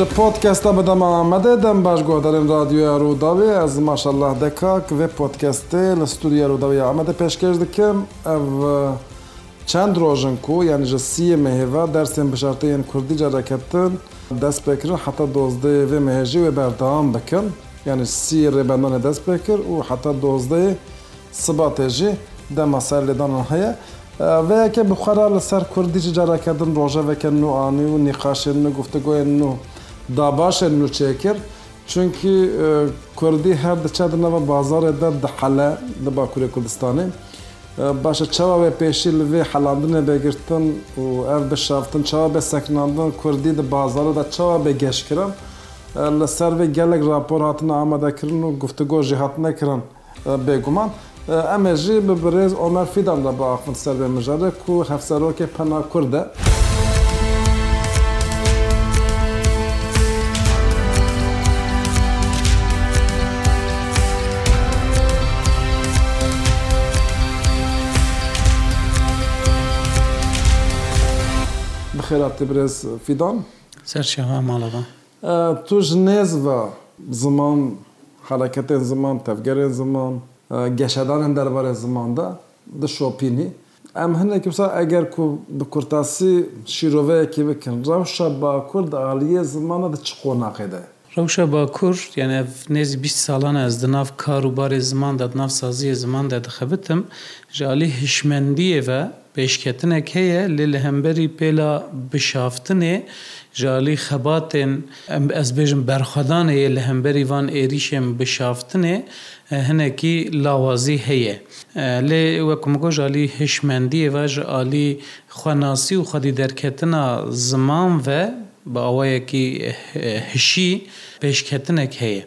ji podcasta bedema Amedê dem baş guhdarên radyoya Rûdawê ez maşallah dekak vê podcastê li Sturiya Rûdawya Amedê pêşkêş dikim ev çend rojin ku yani ji siyê mehêva dersên bişarteyên Kurdî cereketin dest pêkirin heta dozdê vê mehêjî wê berdewam bikin yani siyê rêbendanê dest pêkir û heta dozdê sibatê jî dema ser lêdanan heye veyeke bixwara li ser Kurdî ji cerekedin rojeveke nû anî û nîqaşên nû guftegoyên nû دا başe nûçekir çünkî Kurdî her diçe nava bazarê der di hele li Bakurê Kurdistanê başa çawa ve pêşî li vê helandinê bêgirtin û ev bişaftin çawa be sekinandin Kurdî di bazarê de çawa be geşkirin li ser vê gelek rapor hatine amadekirin û guftugo jî hat nekirin bêguman. Em ê jî bi birêz Omer Fidan de biaxin ser vê mijarê ku hevserokê pena Kurd e. خێرا تبرێز فیدان سەرشێها ماڵەوە توش نێز بە زمان حرەکەتێن زمان تەفگەرێن زمان گەشەدانن دەربارە زماندا di şopînî em hinek wisa eger ku bi kurtasî şîroveyekê bikin rewşa bakur di aliye zimana di çi qonaqê de ڕەوشە با کورد یعنی نێزی 20 ساڵانە ئەس دناف کار و بارێ زماندا ناف سازیە زماندا دەخەبتم ژالی هشمەندیەوە پێشکەتنێک هەیە لێ لە هەمبەری پێلا بشافتنێ ژالی خەباتێن ئەس بێژم بەرخەدان هەیە لە هەمبەری وان ئێریشێم بشافتنێ هەنێکی لاوازی هەیە لێ وەکومگۆ ژالی هشمەندیەوە ژ عالی خوەناسی و خەدی دەرکەتنا زمان و بە ئەوەیەکی هشی پێشکەتنێک هەیە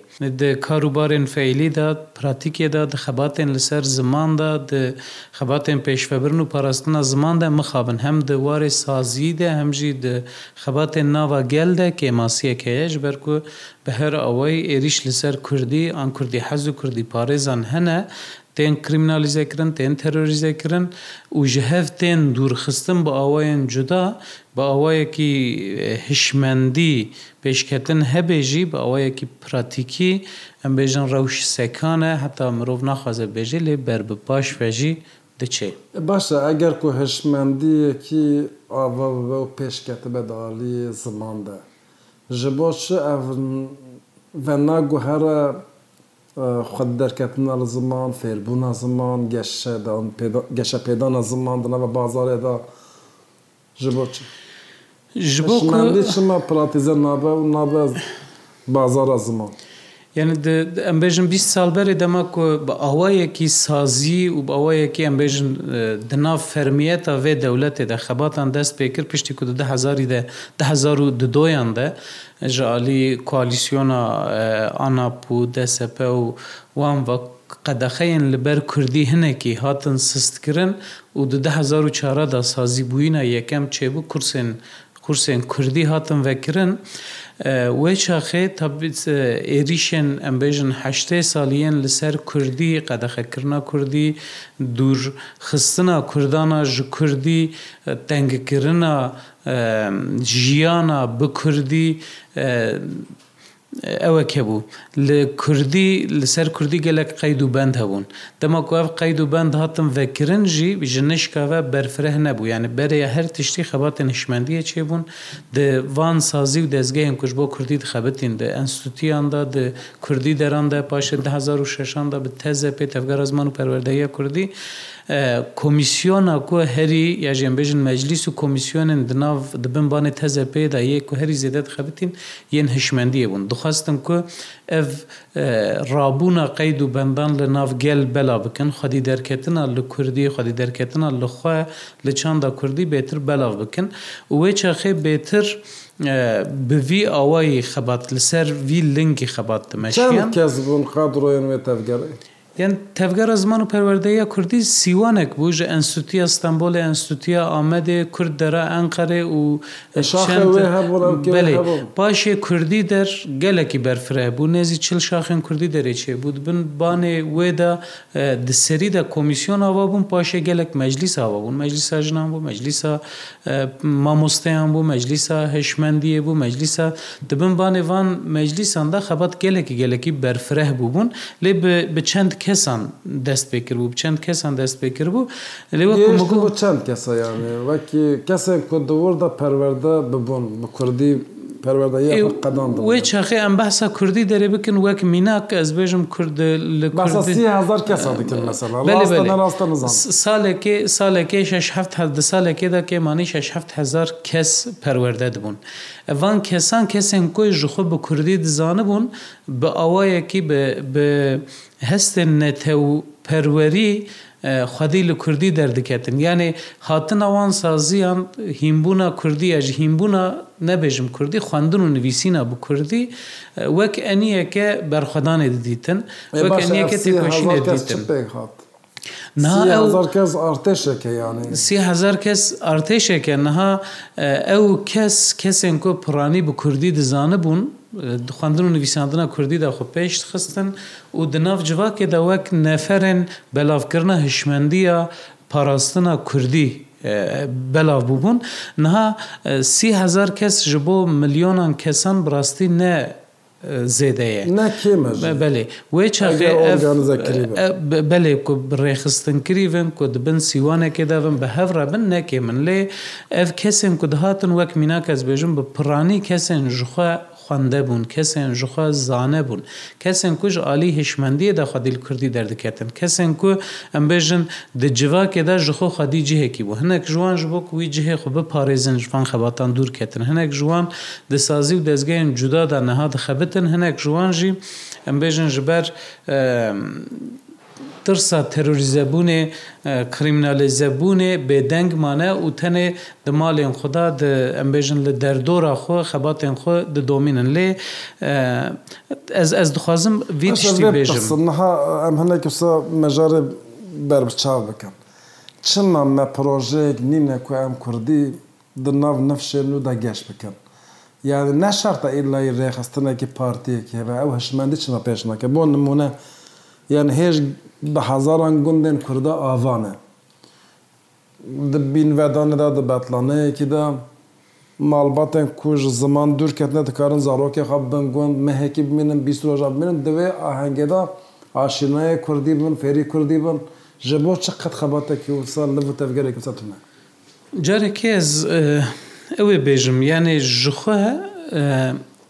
کاروبارên فعلیدا پراتیکێدا دەخەباتێن لەسەر زماندا خەباتێن پێشفەبرن و پاراستنا زماندا مخابن هەم دووارێ سازیدا هەمژی خەباتێن ناوا گەلدا کێماسیەک هەیەش بەرکو بە هەر ئەوەی عێریش لەسەر کوردی ئان کوردی حەز و کوردی پارێزان هەنە تێن کریمنالیزەکردن تێن تەرۆریزەکردن و ji hev تێن دوورخستن بە ئاوایەن جودا بە ئەوەیەکی هشمەندی پێشکەتن هەبێژی بە ئەوەیەکی پراتیکی ئەم بێژن ڕەوش سەکانە هەتا مرۆڤ ناخوازە بێژی لێ بەر بە پاش وێژی دچێ باشە ئەگەر کو هشمەندیەکی ئاوە و پێشکەتە بەداڵی زماندا ji بۆ چ ئەڤ ve naguhere xwenderketina li ziman fêrbûna ziman geşe pêdana ziman di nava bazarê da ji bo çi ji bo çima pratize nabe û nabe bazara ziman. یعنی ئەمبێژن 20 سالبەرێ دەما بە ئەوەیەکی سازی و بە ئەوەیەکی ئەمبێژن دنا فەرمیەتە وێ دەولەتێ دە خەباتان دەست پێکرد پشتی کو دهزاری دۆیان دە ژعالی کوالیسیۆنا ئاناپ و دەسەپە و وان بە قەدەخەیەن لەبەر کوردی هەنێکی هاتن سستکردن و 2014دا سازی بووینە یەکەم چێبوو کورسێن کورسێن کوردی هاتن وەکردن. وی چاخێ تابیت عێریشێن ئەمبێژن هەشتێ سالیەن لەسەر کوردی قەدەخەکردنا کوردی دوور خستنا کوردانە ji کوردی تەنگکردنا ژیانە بکردی ئەوە کێبوو لە کوردی لەسەر کوردی گەلک قەید و بند هەبوون دەماکوواف قەید و بند هاتم ڤکردنجی ژنشکاوە بەرفرە نەبوو یانە بەرەیە هەر تشتی خەباتە نیشمەندیە چێ بوون دڤان سازی و دەستگەیم کوش بۆ کوردی خەبتین دە ئەنستوتیاندا د کوردی دەراندا پاش 1960دا بە تەزە پێ تەفگەر زمان و پەروەردەیە کوردی کمیسیۆنا کو هەری یاژێن بێژن مەجلیس و کمیسیۆنن دناو دبنبانێت هەزە پێدا یەک و هەری زیدەت خەبتین یەن هشمەندیە بوون دخواستم کو ئەv ڕابوونا قەید و بەندان لە ناو گەل بەلا بکەن خودی دەرکەتنا لە کوردی خودی دەرکەتنا لەخوا لە چاندا کوردی بێتر بەلاو بکەن وێ چاخێ بێتر بڤ ئەوایی خەبات لەسەر وی لنگی خەبات مەشیان کەس بوون خاڕێن وێ تەفگەڕێت. یان تەفگەرە زمان و پەروەردەیە کوردی سیوانێک بوو ژە ئەنسوتیە ئەستەمبولە ئەنسوتیە ئامەدێ کورد دەرا ئەنقەرێ و پاشێ کوردی دەر گەلێکی بەرفرە بوو نێزی چل شاخن کوردی دەرێکێ بود بن بانێ وێدا دسەریدا کۆمیسیۆن ئاوا بوون پاشێ گەلک مەجلیس ئاوا بوون مەجلیسا ژنان بوو مەجلیسا مامۆستەیان بوو مەجلیسا هشمەندیە بوو مەجلیسا دەبن بانێوان مەجلیساندا خەبات گەلێکی گەلێکی بەرفرەه بوو بوون لێ بچەند کە کەسان دەست پێ کرد بوو چەند کەسان دەست پێ کرد بوو لێوە چەند کەسە یانێ وەکی کەسێک کوردەوەدە پەروەەردە ببوون بە کوردی وی چاخی ئەم باسا کوردی دەرێ بکن وەک میناکە ئەس بێژم کورد لە سالێکی سالێکی 6 سالێکێدا کێمانی 6هزار کەس پەروەەردە دەبوون. ئەڤان کەسان کەسێن کۆی ژخۆ بە کوردی دزانە بوون بە ئەوەیەکی هەستن نەتەو پەروەری خودی li Kurdî derdiketin yani hatin awan saziyan hînbûna Kurdî ya ji hînbûna nebêjim Kurdî xwendin û nivîsîna bu Kurdî wek eniyeke berxwedanê didîtin wek eniyeke têkoşînê didîtin. کەس ئارتشێکە یانی سیهزار کەس ئارتشێکە نەها ئەو کەس کەسێن کۆ پڕانی بە کوردی دزانە بوون خوندن و نویساندنا کوردی دا خو پێشت خستن و دناف جوواکێدا وەک نەفرن بەلاافکردە هشمەندیە پاراستنا کوردی بەلاو بووبوون نها سیهزار کەس ji بۆ میلیۆنان کەسان براستی نە زێدەیە بەێ بەێ کو ڕێخستن کریڤن کو دبن سیوانێکێداون بە هەورا بن نەکێ من لێ ئەف کەسێن کو دهاتن وەک میناکەس بێژم بە پڕانی کەسێن ژخوا خوندە بوون کەسێن ژخوا زانە بوون کەسێن کوژ عالی هشمەندیە دا خودیل کوردی دەردەکەتن کەسێن کو ئەمبێژن دجیواکێدا ژخۆ خادی جهێکی بوو هەنێک ژوان ژ بۆ کوی جهێ خو بە پارێزن ژفان خەباتان دوورکەتن هەنێک ژوان دەسازی و دەستگەین جودادا نەها دەخەبتن هەنێک ژوان ژی ئەمبێژن ژبەر ترسا تەروریزەبوونێ کریمنالیزەبوونێ بێدەنگمانە و تەنێ د مالێن خوددا ئەمبێژن لە دەردۆرا خۆ خەباتێن خۆ ددۆمینن لێ ez ez dixwazim vî tiştî bêjim niha em hinek qisa mejarê berbiçav bikim çima me projeyek nîne ku em Kurdî di nav nifşê nû de geş bikim yani ne şerta illayî rêxistinekî partiyekî heve ew hişmendî çima pêş nake bo nimûne yani hêj bi hezaran gundên Kurda avan e. Di bînvedanê de di betlaneyekî de malbatên ku ji ziman dûrketine dikarin zarokê xa bin gund mehekî bimînin bîroja bimînin divê ahengê de aşinayê Kurdî bin fêrî Kurdî bin ji bo çi qet xebatekî wisa li bu tevgerek wisa tune. Carekez ew ê bêjim yanê ji xwe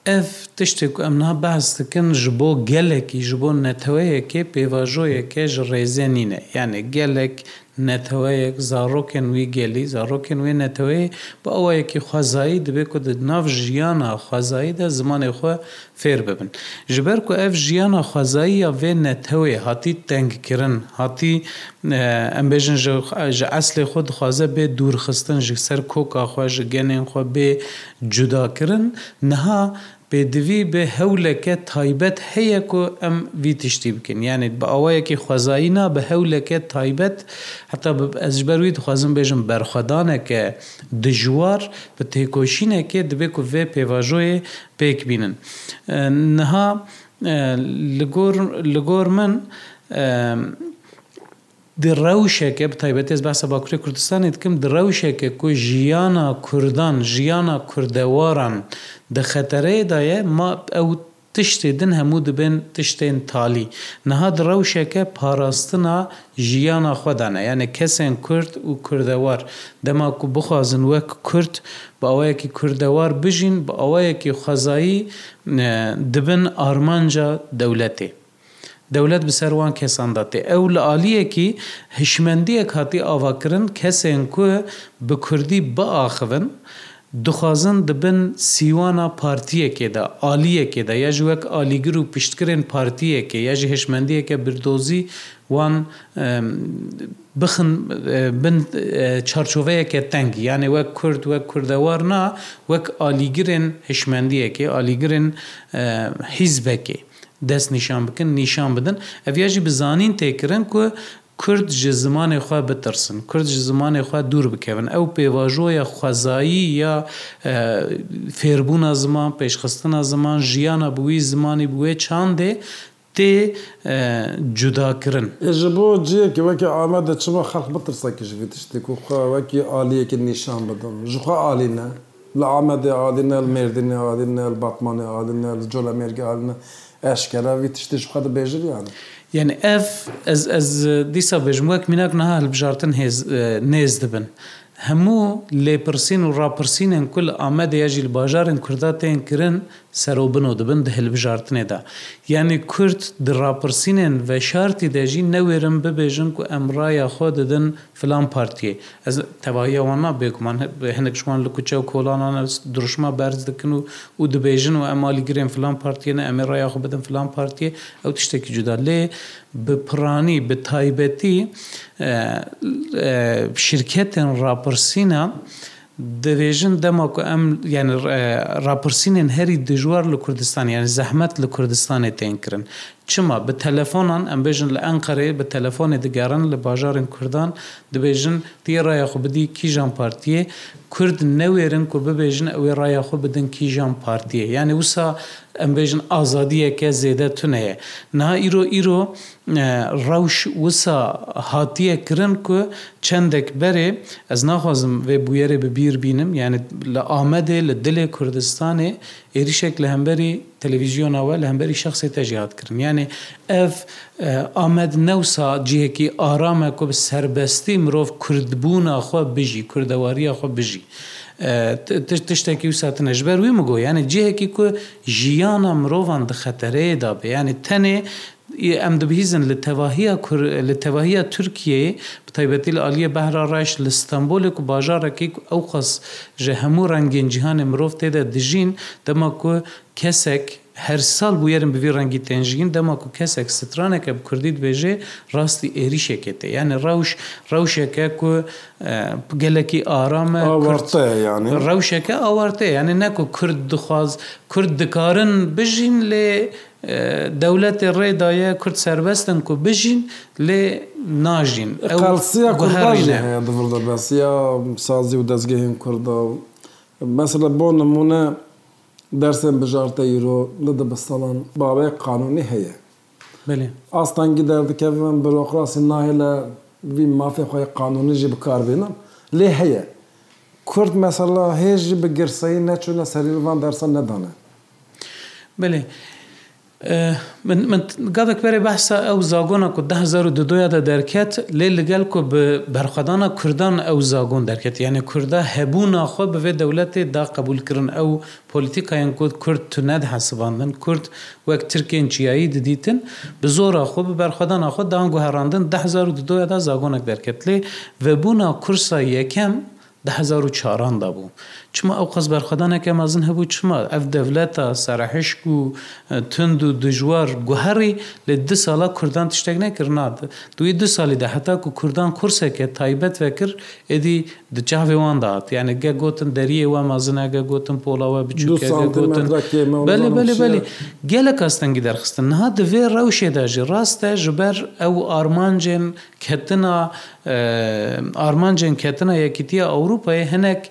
ئەف تشتێک ئەمنا باز دکن ji بۆ gelekî ji بۆ neteweyekê pêvajoyekê ji rêzê nîne yani gelek نەتەوەیەک زارۆکن وی گەلی زارۆکن وێ نەتەوەی بە ئەوەیەکی خوازایی دەبێت و ناو ژیانە خوازاییدا زمانی خۆ فێر ببن ژبەر و ئەف ژیانە خوازایی یا وێ نەتەوەی هاتی تەنگکردن هاتی ئەمبێژن ژە ئەسلی خۆ دخوازە بێ دوورخستن ژ سەر کۆکاخواۆژ گەنێن خۆ بێ جوداکردن نەها پێدوی بێ هەولەکە تایبەت هەیە و ئەم وی تشتی بکەین یانێت بە ئەوەیەکی خۆزایی نا بە هەولەکە تایبەت حتا ئەزبەرویت خوازم بێژم بەرخەدانەکە دژوار بە تێکۆشینەکە دەبێت و vê pêvajoyê pêk bînin. Niha li gor min درەوشێکە بتایبەتێز باسە باکووری کوردستانی دکەم درەوشێکە کو ژیانە کوردان ژیانە کووردەواران دەخەتەرەیەدایە ما ئەو تشتێ دن هەموو دەبن تشتێن تالی نەها درەوشێکە پاراستنا ژیانە خۆدانە یعنی کەسێن کورد و کوردەوار دەما کو بخوازن وەک کورد بە ئەوەیەکی کوردەوار بژین بە ئەوەیەکی خەزایی دبن ئارمانجا دەولەتێ دەولەت بسەروان کێسان دەێ ئەو لە عالیەکی هشمەندیەک هاتی ئاواکردن کەسێن کوێ بە کوردی بەئاخن دخوازن دبن سیوانە پارتیەکێدا عالیەکێدا یەژ وەک عالیگر و پشتکردن پارتیەکە یەژی هشمەندیەکە بردۆزی وان بخن بن چارچۆڤەیەکە تەنگی یانێ وەک کورد وەک کوردەوار نا وەک عالیگرن هشمەندیەکێ عالیگرن حیزبەکەی دەست نیشان بکن نیشان بدن ئەڤژی بزانین تێکردن کو کورد ji zimanê xwe bitirsin Kurd ji zimanê xwe dûr bikevin ew pêvajoya xwezayî ya fêrbûna ziman pêşxistina ziman jiyana bi wî zimanî bi wê çandê tê cudakirin ji bo ciyekî wekî amede çima xelq bitirsekî ji vê tiştê ku xwe wekî aliyekî nîşan bidin ji xwe alî ne li amedê alîne li mêrdinê alîne li batmanê alîne li colemêrgê alîne ئەشکەراوی تشتش بخە بێژریان. یعنی ئەف دیسا بێژموەک میناک نەها هەلبژارتن نێز دەبن. هەموو لێپرسین و ڕاپرسینن کول ئامەدەیەژیل باژارن کووردا تێن کردن سەرۆبن و دەبن دە هەلبژارتنێدا. یعنی کورت دڕاپرسینێن بە شارتی دەژی نەوێرم ببێژن و ئەمڕایە خۆ دەدن فلان پارتیە ئەس تەواهیەوانە بێکمان هەنێک شوان لە کوچە و کۆلانانە درشما بەرز دەکەن و و دەبێژن و ئەمالی گرێن فلان پارتیەنە ئەمێ ڕایاخ بدەن فلان پارتیە ئەو تشتێکی جودا لێ بپڕانی بە تایبەتی شرکەتێن راپرسینە، دەبێژن دەماک ئەم یان راپرسینێن هەری دژوار لە کوردستان یان زەحمت لە کوردستانی تێنکردن چما bi telefonan em bêjin li Enqerê bi telefonê digerin li bajarên Kurdan dibêjin tî raya xu bidî kîjan partiyê کورد نەوێرن کو ببێژن ئەوێ ڕایەخۆ بدن کیژان پارتیە یعنی وسا ئەمبێژن ئازادیەکە زێدە تونەیە نا ئیرۆ ئیرۆ ڕەوش وسا هاتیە کرن کو چەندێک بەرێ ئەس ناخوازم وێ بویێرێ ببیر بینم یعنی لە ئامەدێ لە دلێ کوردستانێ عێریشێک لە هەمبەری تەلەویزیۆنەوە لە هەمبەری شخصی تەژیات کردن یانێ ئەف ئامەد نەوسا جیەکی ئارامە کو سربەستی مرۆڤ کوردبوونا خۆ بژی کوردەواریە خۆ بژی. تشتێکی وساتنە ژبەر وی مگۆ یانە جیهێکی کو ژیانە مرۆڤان دخەتەرەیەدا بێ ینی تەنێ ئەم دەبهیزن لە تەواهە لە تەواهە تورکیە بتایبەتی لە ئالیە بەهرا ڕایش لە ستەمبولێک و باژارێکی ئەو خەس ژە هەموو ڕەنگەنجیهانی مرۆڤ تێدا دژین دەما کو کەسێک هەر ساڵ بووێرم بوی ڕەنگی تێنژگین دەماکو کەسێک سترانێکە کوردیت بێژێ ڕاستی ئێریشێکێتە یانە ڕەوش ڕەوشەکە کو گەلەکی ئارامە ڕەوشەکە ئاوارتەیە یانە نەکو کورد دخواز کورد دکارن بژین لێ دەولەتی ڕێدایە کورد سربەستن و بژین لێ ناژین سازی و دەستگەهین کووردا مەسلە بۆ نمونە دەرسێن بژارتە ئیرۆ لە دە بەسەڵان باوەیە قانونی هەیە ئاستانگی دەردەکەم بۆکراسی ناهێ لە وی مافێ خۆی قانونیژی بکاربێنم لێ هەیە کورد مەسەلا هێژی بگرسایی نەچوونە سەریوان دەرسە نەدانە بێ. گادێک پێێ بەسا ئەو زاگۆنا کو 1920دا دەرکێت لێ لەگەل کو بەرخدانە کوردان ئەو زاگۆن دەرکێت یعنی کووردا هەبوو ناخۆ بەوێ دەولەتێ دا قبولکردن ئەو پلیتیکایان کورد کورد تو نەت حسباندن کورد وەک ترکێن چیایی ددیتن بە زۆرا خۆ بەرخدان ناخۆ داگو هەڕاندن 1920دا زاگۆنێک دەرکێت لێ وەبوونا کورسا یەکەم 1940دا بوو چما ئەو قەس بەرخەدانەکە مازن هەبوو چما ئەف دەولەتە سەرحشک و تند و دژوار گوهڕی لە دو ساڵە کوردان تشتێک نەکردنات دوی دو ساڵی داهتا و کوردان کورسێکە تایبەت وەکرد ئێدی دجاێ واندات یعنی گە گوتن دەریەوە مازنەگە گوتن پۆڵەوە بچووکەگوتن بەێ بەێ بەێ گەلە کەستەنگی دەرخستن نها دەوێ ڕەوشێداژی ڕاستە ژبەر ئەو ئارمانجێن کەتنا ئارمانجێن کەتنە یەکیتیە ئەوروپای هەنێک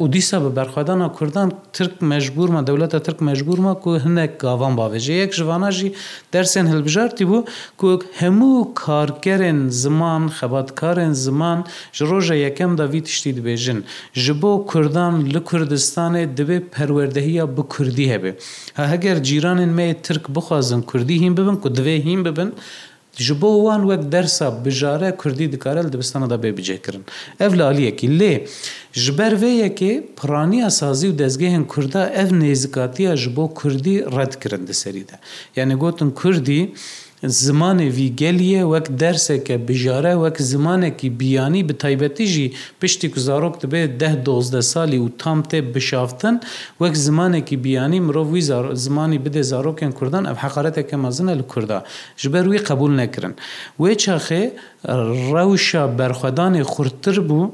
û dîsa bi berxwedana Kurdan Tirk mecbûrma dewleta Tirk mecbûrma ku hinek gavan bavêje yek jivana jî dersên hilbijartî bû ku hemû karkerên ziman xebatkarên ziman ji roja yekem da vî tiştî dibêjin ji bo Kurdan li Kurdistanê dibê perwerdehiya bi Kurdî hebe. Ha heger cîranên me Tirk bixwazin Kurdî hîn bibin ku divê hîn bibin ji bo wan wek dersa bijare Kurdî dikare li dibistana da bêbicêkirin. Ev laliyekî lê ji ber vê yekê piraniya sazî û dezgehên Kurda ev nêzikatiya ji bo Kurdî red kirin di serî de. Yani gotin Kurdî زمانێ ڤیگەلیە وەک دەرسێکە بژارە وەک زمانێکی بیانی بە تایبەتیژی پشتی و زارۆک دەبێت ده دۆزدە سالی و تام تێ بشافتن وەک زمانێکی بیانی مرۆڤ وی زمانی بدێ زارۆکیان کوردان ئەف حقارەتێکە مەزنە لە کووردا ژبەر وی قبول نەکردن وێ چاخێ ڕەوشە بەرخەدانی خورتتر بوو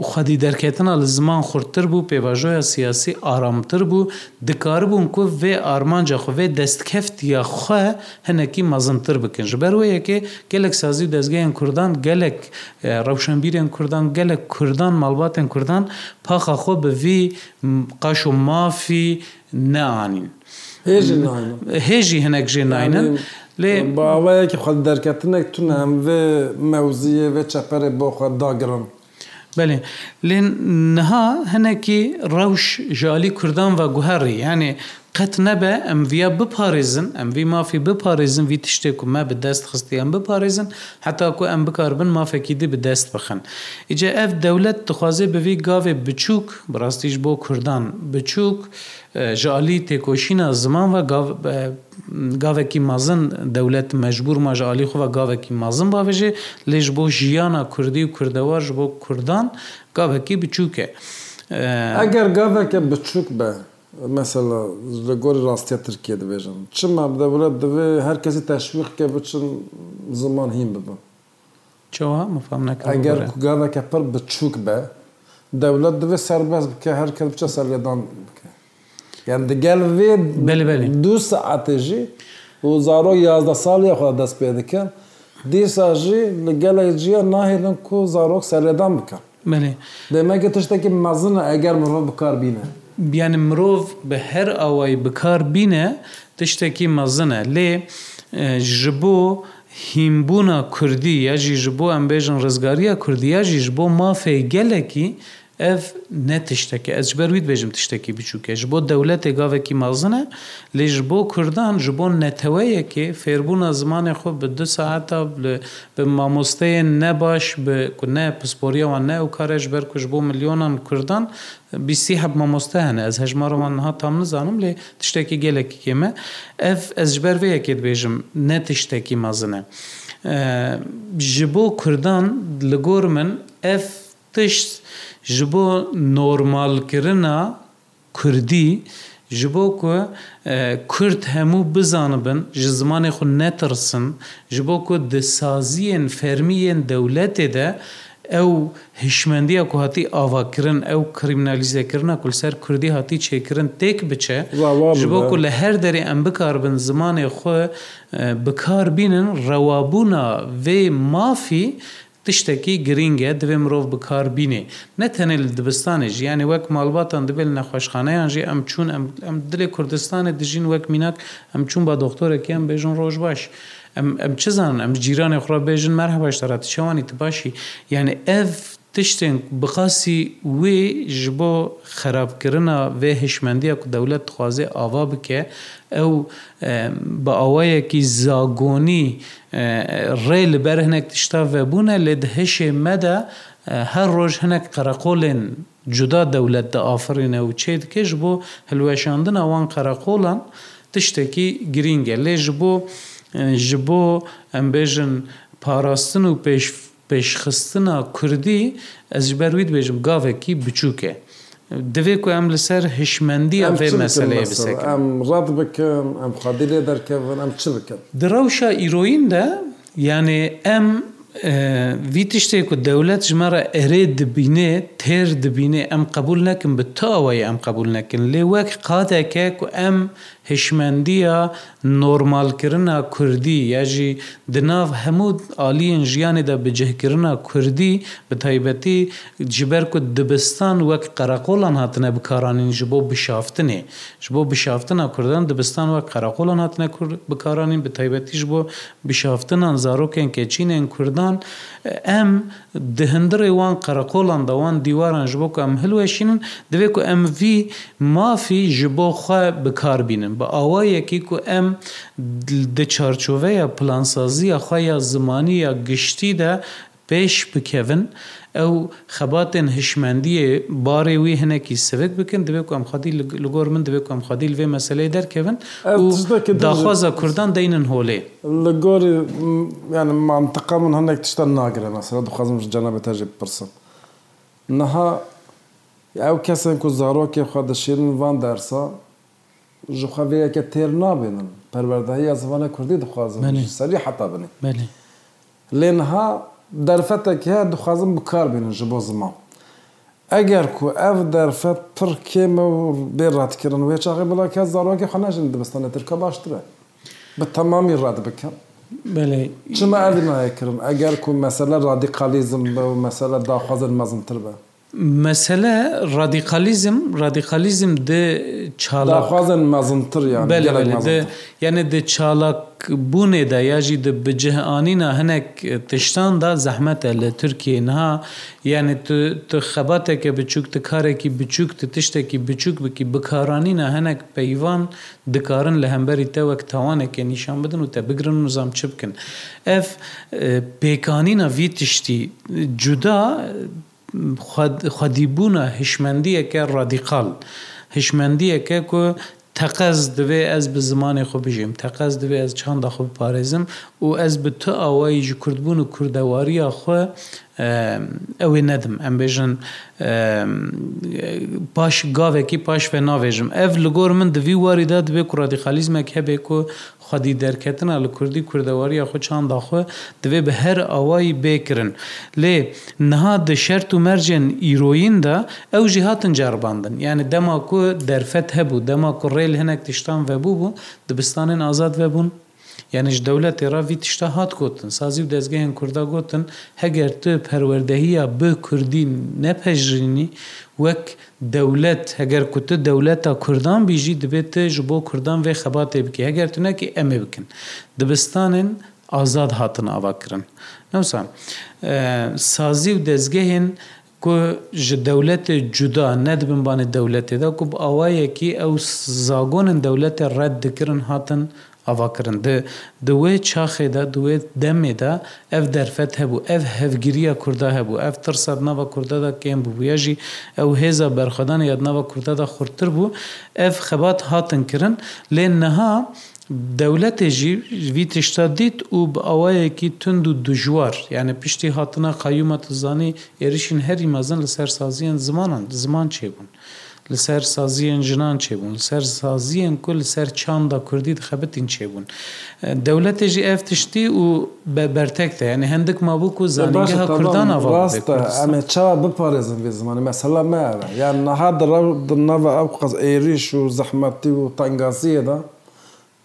xwedî derketina li ziman xurttir bû pêvajoya siyasî aramtir bû dikarbûn ku vê armanca xwe vê destkeftiya xwe hinekî mezintir bikin ji ber wê yekê gelek sazî dezgehên Kurdan gelek rewşenbîrên Kurdan gelek Kurdan malbatên Kurdan paxa xwe bi vî qaş û mafî neanîn. هێژی هەنێک ژێ ناینن لێ باوەیەکی خەل دەرکەتنێک تونە vê mewziye vê çeperê بۆ xwe dagirn. بەێ لێن نەها هەنێکی ڕەوش ژالی کوردان و گوهڕی یانێ قەت نەبێ ئەم ڤیا بپارێزن ئەم وی مافی بپارێزن وی تشتێک و مە بەدەست خستیان بپارێزن حتاکو ئەم بکاربن مافێکی دی بەدەست بخن ئیجا ئەف دەولەت دخوازێ بەوی گاوێ بچووک بڕاستیش بۆ کوردان بچووک ژالی تێکۆشینە زمان و گاوێکی مازن دەولەت مەجبور ماژعالی خۆ گاوێکی مازن باێژێ لێژ بۆ ژیانە کوردی و کوردەوەژ بۆ کوردان گاوێکی بچووکە ئەگەر گاوێکە بچووک بە مثللا لە گۆری ڕاستیا ترکیە دەبێژن چما دەورەت دەبێ هەر کەسی تەشویق کە بچن زمان هیم ببن ئەگەر گاوەکە پڕ بچووک بە دەولەت دەبێت سەربەز بکە هەر کە بچە سەرگەدان بکە یان دەگەل وێ دو سعاتێژی و زارۆ یازدە ساڵی خوا دەست پێ دەکەن دیساژی لە گەلێک جیە ناهێنن کو زارۆک سەرێدان بکەن دەمەگە تشتێکی مەزنە ئەگەر مرۆ بکاربینە. بیانە مرۆڤ بە هەر ئەوەی بکار بینە تشتێکی مەزنە لێ ji بۆ هیمبوونا کوردی یاژی ji بۆ ئەم بێژن ڕزگاریە کوردیاژیش بۆ مافی گەلێکی ئەف نە تشتەکە ئەس بەرویت بێژم تشتێکی بچووکە ji بۆ دەولەتێک گاوێکی مازنە لێژ بۆ کوردان ji بۆ نەتەوەیەکێ فێربووە زمانی خۆ بە دو ساعتا بە مامۆستەیە نەباش نە پسپۆریەوە نە و کارێش بەرکش بۆ میلیۆنان کوردان بیسی هەب مامۆستا هەنە ئەس هەژمارەوان نها تام نزانم لێ تشتێکی گەلێکی کێمە ئەف ئەس ji بەرێەکێت بێژم نە تشتێکی مازنە. ji bo Kurdan li gor min ev tişt ji bo normalkirina Kurdî ji bo ku e, Kurd hemû bizanibin ji zimanê xu netirsin ji bo ku disaziyên fermiyên dewletê de ew hişmendiya ku hatî avakirin ew kriminalizekirina kul ser Kurdî hatî çêkirin têk biçe ji bo ku li her derê em bikarbin zimanê xwe e, bikarbînin rewabûna vê mafî تشتێکی گرینگە دەبێ مرۆڤ بکاربینێ نەتەنێ لە دبستانێ ژیانی وەک ماڵباتان دەبێت نەخۆشخانەیان ژێ ئەم چوون ئەم دلێ کوردستانە دژین وەک میناک ئەم چوون با دۆختۆرەکیان بێژن ڕۆژ باش. ئەم چزان ئەم جیرانی خڕ بێژن مەرهە باشتەڕات شەوانی تباشی یعنی ئەف تشتێن بخاسی وێ ji بۆ خراپکردنا vê hişmendiya ku dewlet dixwaze ava bike ew bi awayekî zagonî rê li ber hinek tişta vebûne lê di hişê me de her roj hinek qereqolên cuda dewlet de afirîne û çê dike ji bo hilweşandina wan qereqolan tiştekî giring e lê ji bo ji bo em bêjin parastin û pêş پێشخستنا کوردی ئەز بەرویت بێژم گاوێکی بچووکێ. دەوێ کو ئەم لەسەر هشمەندی ئەم فێ مەسلەیە بس ئەم ڕات بکەم ئەم خادی لێ دەرکەون ئەم چ بکەم. درەوشە ئیرۆیندا یانێ ئەم وی تشتێک و دەولەت ژمارە ئەرێ دبینێ تێر دبینێ ئەم قبول نەکەم بە تاوەی ئەم قبول نەکەن لێ وەک قاتێکێک و ئەم هشمەندیە نۆرمالکردە کوردی یاژی دناو هەموو عالیین ژیانێدا بجهکردە کوردی بە تایبەتی جبەر کو دبستان وەک قەرەقۆڵان هاتنە بکارانین ji بۆ بشافتنێ ji بۆ بشافتنە کوردان دبستان وە قەرەقۆڵان هاتنە بکارانین بە تایبەتیش بۆ بشافتنان زارۆکێن کێچینێن کوردان ئەم دهندرێ وان قەرەکۆڵان دەوان دیواران ji بۆ ئەم هلوێشینن دەوێت و ئەMV مافی ji بۆ خوا بکاربینن بە ئاوایەکی و ئەم دەچارچۆڤەیە پلانسازیە خۆیە زمانی یا گشتی دە پێش بکەون ئەو خەباتێن هشمەندیە بارێ وی هەنێکی سەوێت بکەن دەبێت ئەم خادی لەگۆر من دەبێت ئەم خادی لێ مەسلەی دەرکەون داخوازە کوردان دەینن هۆلێ لە گۆری یان مامتەقا من هەندێک تشتا ناگرێن مەسەلا دخوازم جەنەبێت تاژێ پرسم نەها ئەو کەسێن کو زارۆکێ خوا دەشێن وان دەرسا ژخواوەیەکە تێر نابێنن پەروەردەهی یازمانە کوردی دخوازم سەری حتا بنێ لێنها دەرفەتێک هەیە دخوازم بکار بێنن ji بۆ زمان. ئەگەر کو ئەف دەرفە پڕ کێمە و بێڕاتکردن وێ چاقی بڵا کە زارۆکی خۆناژن دەبستانە ترکە باشترە بە تەمامی ڕاد بکەم. چمە ئەدنایەکردن ئەگەر کو مەسەلە رادیقالیزم بە و مەسەلە داخوازن مەزمتر بە. mesele radikalizm radikalizm de çalaxwazin mezintir de yani de çalak bûnê de ya jî de bi cihanîna hinek tiştan da zehmet e li Tirkiye niha yani tu tu xebateke biçûk tu karekî biçûk tu tiştekî biçûk bikî bikaranîna hinek peyvan dikarin li hemberî te wek tawaneke nîşan bidin û te bigirin nizam çi bikin ev pêkanîna vî tiştî cuda خودیبوونە هشمەندیەکە ڕادیقال هشمەندیەکە کۆ تەقەز دەوێ ئەس بە زمانی خۆ بژیم تەقەز دەوێ ئەس چنددە خۆ پارێزم و ئەس بە تۆ ئەوەی ji کوردبوون و کووردەواریە خۆ ئەوێ نەدم ئەم بێژن پاش گاوێکی پاش فێ ناوێژم ئەف لە گۆر من دوی واریدا دەبێ کوڕادیخالیزمێک هەبێک و خودی دەرکەتنە لە کوردی کوردەواری خۆ چانداخۆ دەبێ بە هەر ئەوایی بێکرن لێ نەها دە شەرت و مەرجێن ئیرۆیندا ئەو ژی هاتن جارباندن یعنی دەما کو دەرفەت هەبوو دەما کوڕێل هەنێک تیشتان وەبوو بوو دبستانێن ئازاد وەبوون یعنیش دەولەتی ڕاوی تیشتا هات گوتن سازی و دەستگەیان کووردا گوتن هەگەر تۆ پەروەردەهیە بە کوردی نەپەژرینی وەک دەولەت هەگەر کوتە دەولەتە کوردان بیژی دەبێتە ji بۆ کوردان وێ خەباتێ بکە هەگەر تونەکی ئەمێ بکن دبستانن ئازاد هاتن ئاواکردن نوسان سازی و دەستگەهێن ku ji dewletê cuda nedbinbanê dewletê de ku bi awayekî ew zagonên dewletê red dikirin hatin avakirin di di wê çaxê de di wê demê de ev derfet hebû ev hevgiriya Kurda hebû ev tirsa nava Kurda da kêm bûye jî ew hêza berxwedan ya nava Kurda da xurtir bû ev xebat hatin kirin lê neha Dewletê jî vî tişta dît û bi awayekî tund û dijwar yani piştî hatina qayûma tu zanî êrişin herî mezin li ser saziyên zimanan ziman çêbûn. لەسەر سازیان ژنان چێبوون سەر سازیان کو لەسەر چاندا کوردی دخەبتین چێبوون دەولەتێژی ئەف تشتی و بە بەرتێکتە یعنی هەندێک مابووک و زانانگە کوردان ئەمێ چاوا بپارێزم بێ زمانی مەسەلا مەوە یان نەها دڕ نەوە ئەو قەز عێریش و زەحمەتی و تەنگازیەدا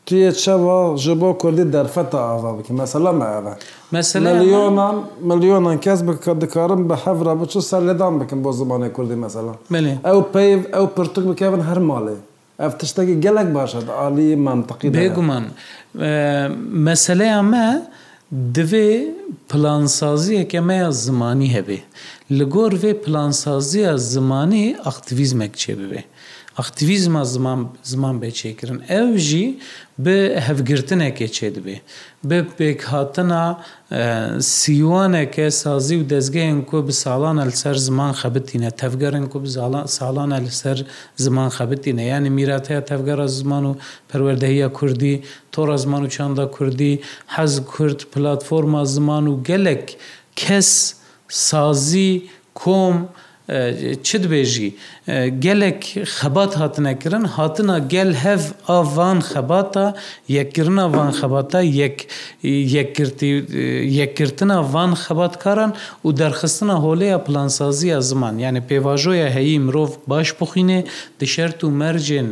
تیە چەوە ji بۆ کوردی دەرفەتە ئاوا بکە مەسەلە مەوە ملیۆنان ملیۆنان کەس بکە دکارم بە هەفرا بچ سەر لەدان بکەم بۆ زمانی کوردی مەسەلا ئەو پێ ئەو پرتوک بکەون هەر ماڵێ ئەف تشتێکی گەلک باشە عالی مامتەقی بێگومان مەسلەیە مە divê plansaziyeke me ya zimanî hebe. Li gor vê plansaziya zimanî aktivîzmek çebibe. ئەختیویزمە زمان زمان بێچێکردن ئەو ژی بە هەفگرتنێکێ چێ دەبێ بە پێکهاتنا سیوانێکە سازی و دەستگەیان کۆ بە ساڵانە لەسەر زمان خەبتینە تەفگەرن کو ساڵانە لەسەر زمان خەبتینە یانی میراتەیە تەفگەرە زمان و پەروەردەهەیە کوردی تۆڕە زمان و چاندا کوردی حەز کورد پلتفۆرما زمان و گەلک کەس سازی کۆم و چ dibêjî gelek xebat hatine kirin hatina gel hev a van xebata yekkirina van xebata yekkirtina van xebatkaran û derxistina holeya plansaziya ziman yani pêvajoya heyî mirov baş bixîne di şert û mercên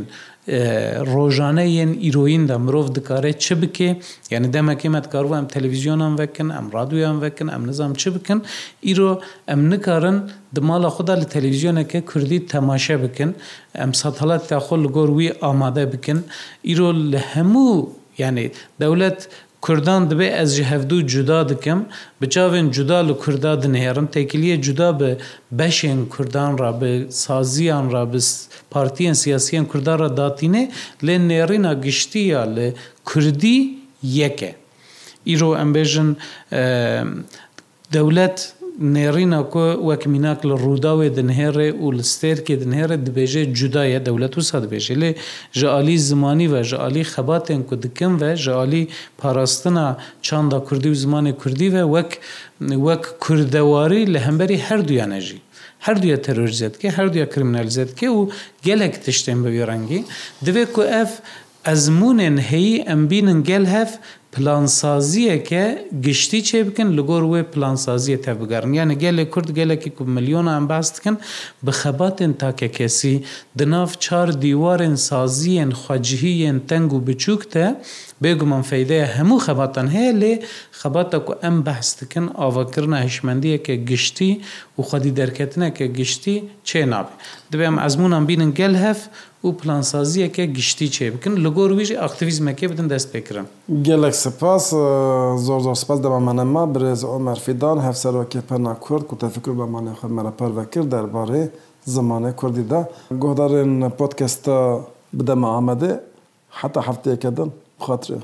ڕۆژانەیەن ئیرۆیندا مرۆڤ دکارێت چ بکێ یعنی دەمەکەمەت کاروە ئەم تەلویزیۆنان وەکن ئەم رادویان وەکن ئەم نزانام چ بکەن ئیرۆ ئەم نکارن دماڵە خوددا لە تەلویزیۆنەکە کوردی تەماشە بکن ئەم ساتەڵات تاخۆ لە گۆر وی ئامادە بکن ئیرۆ لە هەموو یعنی دەولەت کوردان دەبێ ئەس ji hevdû cuda dikim bi çavên cuda li Kurda dinêrim tekiliye cuda bi beşên Kurdan ra bi saziyan ra bi partiyên siyasiyen Kurda ra datîne lê nêrîna giştiya li Kurdî yeke. Îro em bêjin dewlet نێڕینەکۆ وەک میناک لە ڕووداوێ دنهێڕێ و لە ستێرکێ دنهێرە دبێژێ جودایە دەولەت و سا دبێژێ لێ ژعالی زمانی و ژعالی خەباتێن کو دکم و ژعالی پاراستنا چاندا کوردی و زمانی کوردی و وەک وەک کوردەواری لە هەمبەری هەردوویانەژی هەردووە تەرۆرزێت کە هەردووە کرمینالزێت کێ و گەلێک تشتێن بە وێڕەنگی دەوێت کو ئەف ئەزمونێن هەیە ئەمبینن گەل هەف پلانسازیەکە گشتی چێ بکەن لەگۆر وێ پلانسازیە تەبگەرنیانە گەلێک کورد گەلێکی کو ملیۆن ئەم باس دکن بە خەباتێن تاکەکەسی دناف چار دیوارên سازیên خواجهیên تەنگ و بچووکتە بێگومان فەیدەیە هەموو خەباتان هەیە لێ خەباتە و ئەم بەحس دکن ئاواکردە هیشمەندیەکە گشتی و خودی دەرکەتنەکە گشتی چێ نابێ دەبێم ئەزمونان بینن گەل هەف و پلانسازیەکە گشتی چێ بکن لە گۆر ویژی ئاکتیویزمەکە بدن دەست پێکرن گەلک سپاس زۆر زۆر سپاس دەمامەەما برێز ئەو مەرفیدان هەفسەرۆکی پەنا کورد و تەفکر بەمانە خۆ مەرەپەرەکرد دەربارەی زمانە کوردیدا گۆدارێن پۆتکەستە بدەمە ئامادە حتا هەفتەیەکە دن بخاترێ.